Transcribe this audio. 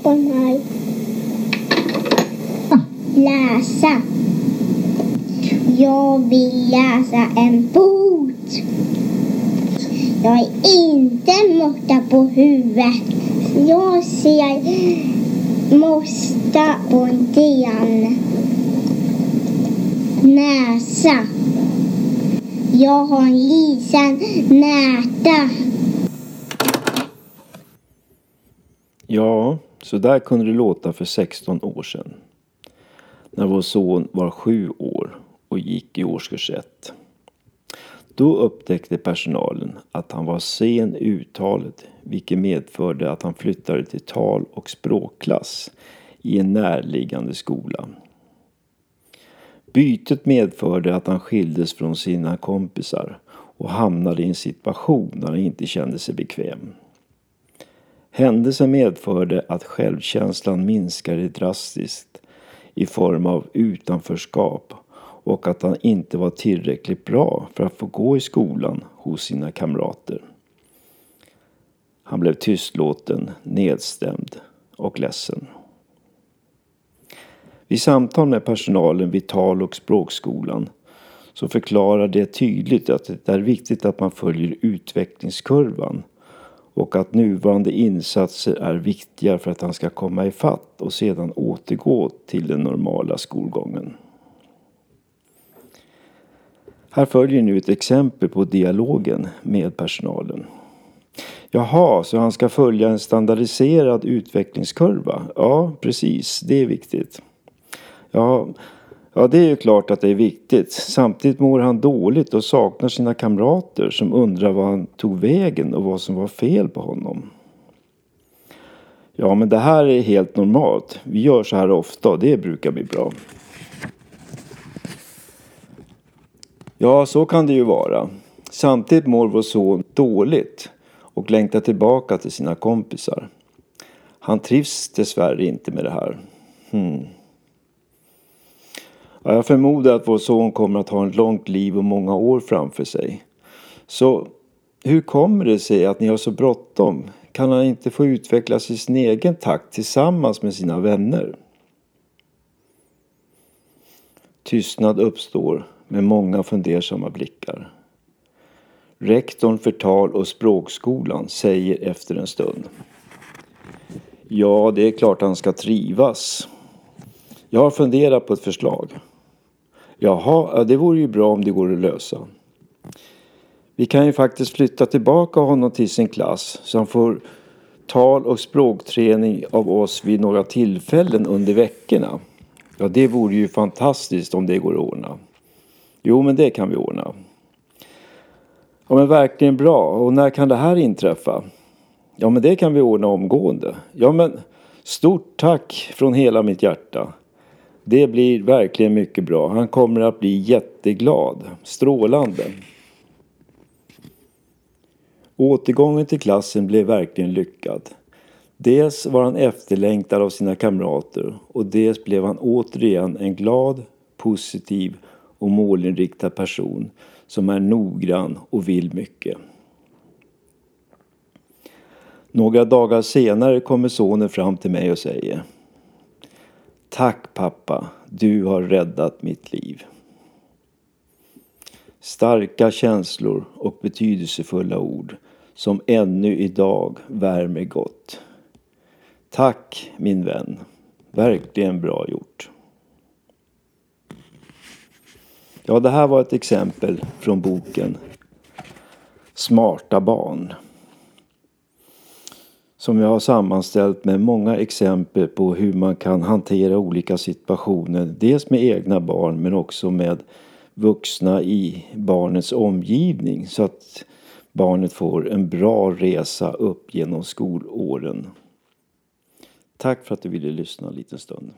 Stockholm här. Läsa. Jag vill läsa en bok. Jag är inte måtta på huvudet. Jag ser måsta på den näsa. Jag har en liten näta. Ja, så där kunde det låta för 16 år sedan. När vår son var sju år och gick i årskurs ett. Då upptäckte personalen att han var sen i uttalet vilket medförde att han flyttade till tal och språkklass i en närliggande skola. Bytet medförde att han skildes från sina kompisar och hamnade i en situation där han inte kände sig bekväm. Händelsen medförde att självkänslan minskade drastiskt i form av utanförskap och att han inte var tillräckligt bra för att få gå i skolan hos sina kamrater. Han blev tystlåten, nedstämd och ledsen. Vid samtal med personalen vid tal och språkskolan så förklarar det tydligt att det är viktigt att man följer utvecklingskurvan och att nuvarande insatser är viktiga för att han ska komma ifatt och sedan återgå till den normala skolgången. Här följer nu ett exempel på dialogen med personalen. Jaha, så han ska följa en standardiserad utvecklingskurva? Ja, precis, det är viktigt. Ja, ja, det är ju klart att det är viktigt. Samtidigt mår han dåligt och saknar sina kamrater som undrar var han tog vägen och vad som var fel på honom. Ja, men det här är helt normalt. Vi gör så här ofta och det brukar bli bra. Ja, så kan det ju vara. Samtidigt mår vår son dåligt och längtar tillbaka till sina kompisar. Han trivs dessvärre inte med det här. Hmm. Ja, jag förmodar att vår son kommer att ha ett långt liv och många år framför sig. Så hur kommer det sig att ni har så bråttom? Kan han inte få utvecklas i sin egen takt tillsammans med sina vänner? Tystnad uppstår med många fundersamma blickar. Rektorn för tal och språkskolan säger efter en stund. Ja, det är klart han ska trivas. Jag har funderat på ett förslag. Jaha, det vore ju bra om det går att lösa. Vi kan ju faktiskt flytta tillbaka honom till sin klass så han får tal och språkträning av oss vid några tillfällen under veckorna. Ja, det vore ju fantastiskt om det går att ordna. Jo, men det kan vi ordna. Ja, men verkligen bra. Och när kan det här inträffa? Ja, men det kan vi ordna omgående. Ja, men stort tack från hela mitt hjärta. Det blir verkligen mycket bra. Han kommer att bli jätteglad. Strålande. Återgången till klassen blev verkligen lyckad. Dels var han efterlängtad av sina kamrater och dels blev han återigen en glad, positiv och målinriktad person som är noggrann och vill mycket. Några dagar senare kommer sonen fram till mig och säger Tack pappa, du har räddat mitt liv. Starka känslor och betydelsefulla ord som ännu idag värmer gott. Tack min vän, verkligen bra gjort. Ja, det här var ett exempel från boken Smarta barn. Som jag har sammanställt med många exempel på hur man kan hantera olika situationer. Dels med egna barn men också med vuxna i barnets omgivning. Så att barnet får en bra resa upp genom skolåren. Tack för att du ville lyssna en liten stund.